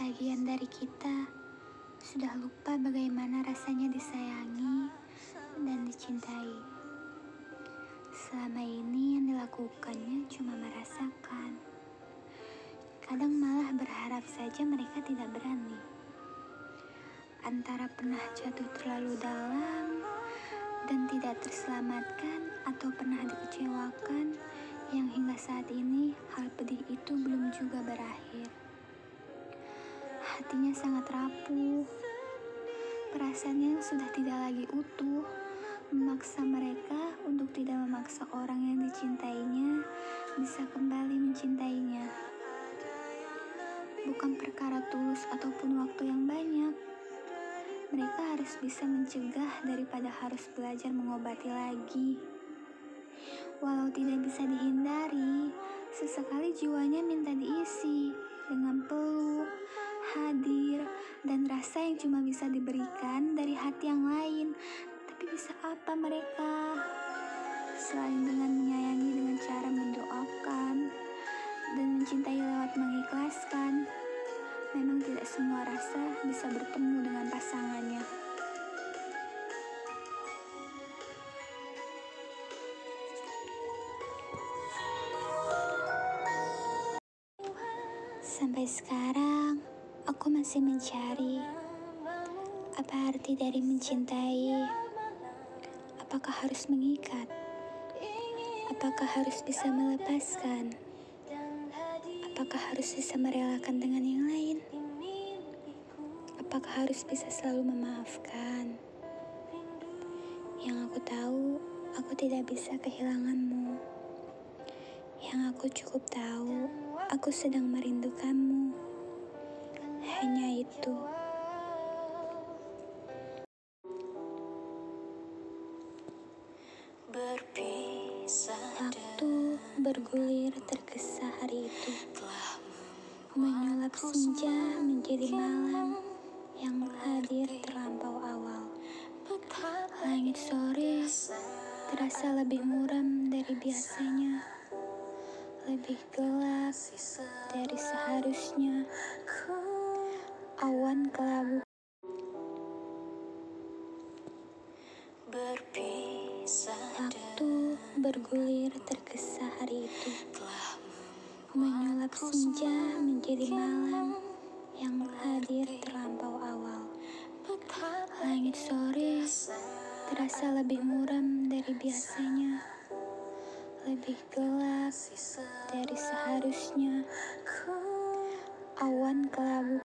Sebagian dari kita sudah lupa bagaimana rasanya disayangi dan dicintai. Selama ini yang dilakukannya cuma merasakan. Kadang malah berharap saja mereka tidak berani. Antara pernah jatuh terlalu dalam dan tidak terselamatkan atau pernah dikecewakan yang hingga saat ini hal pedih itu belum juga berakhir. Hatinya sangat rapuh. Perasaannya sudah tidak lagi utuh. Memaksa mereka untuk tidak memaksa orang yang dicintainya bisa kembali mencintainya. Bukan perkara tulus ataupun waktu yang banyak. Mereka harus bisa mencegah daripada harus belajar mengobati lagi. Walau tidak bisa dihindari, sesekali jiwanya minta diisi dengan peluk, hadir, dan rasa yang cuma bisa diberikan dari hati yang lain. Tapi bisa apa mereka? Selain dengan menyayangi dengan cara mendoakan dan mencintai lewat mengikhlaskan, memang tidak semua rasa bisa bertemu dengan pasangannya. Sampai sekarang, aku masih mencari apa arti dari mencintai. Apakah harus mengikat? Apakah harus bisa melepaskan? Apakah harus bisa merelakan dengan yang lain? Apakah harus bisa selalu memaafkan? Yang aku tahu, aku tidak bisa kehilanganmu. Yang aku cukup tahu, aku sedang merindukanmu. Hanya itu. Waktu bergulir tergesa hari itu. Menyulap senja menjadi malam yang hadir terlampau awal. Langit sore terasa lebih muram dari biasanya. Lebih gelap dari seharusnya. Waktu bergulir tergesa hari itu. Menyulap senja menjadi malam yang hadir terlampau awal. Langit sore terasa lebih muram dari biasanya. Lebih gelap dari seharusnya. Awan kelabu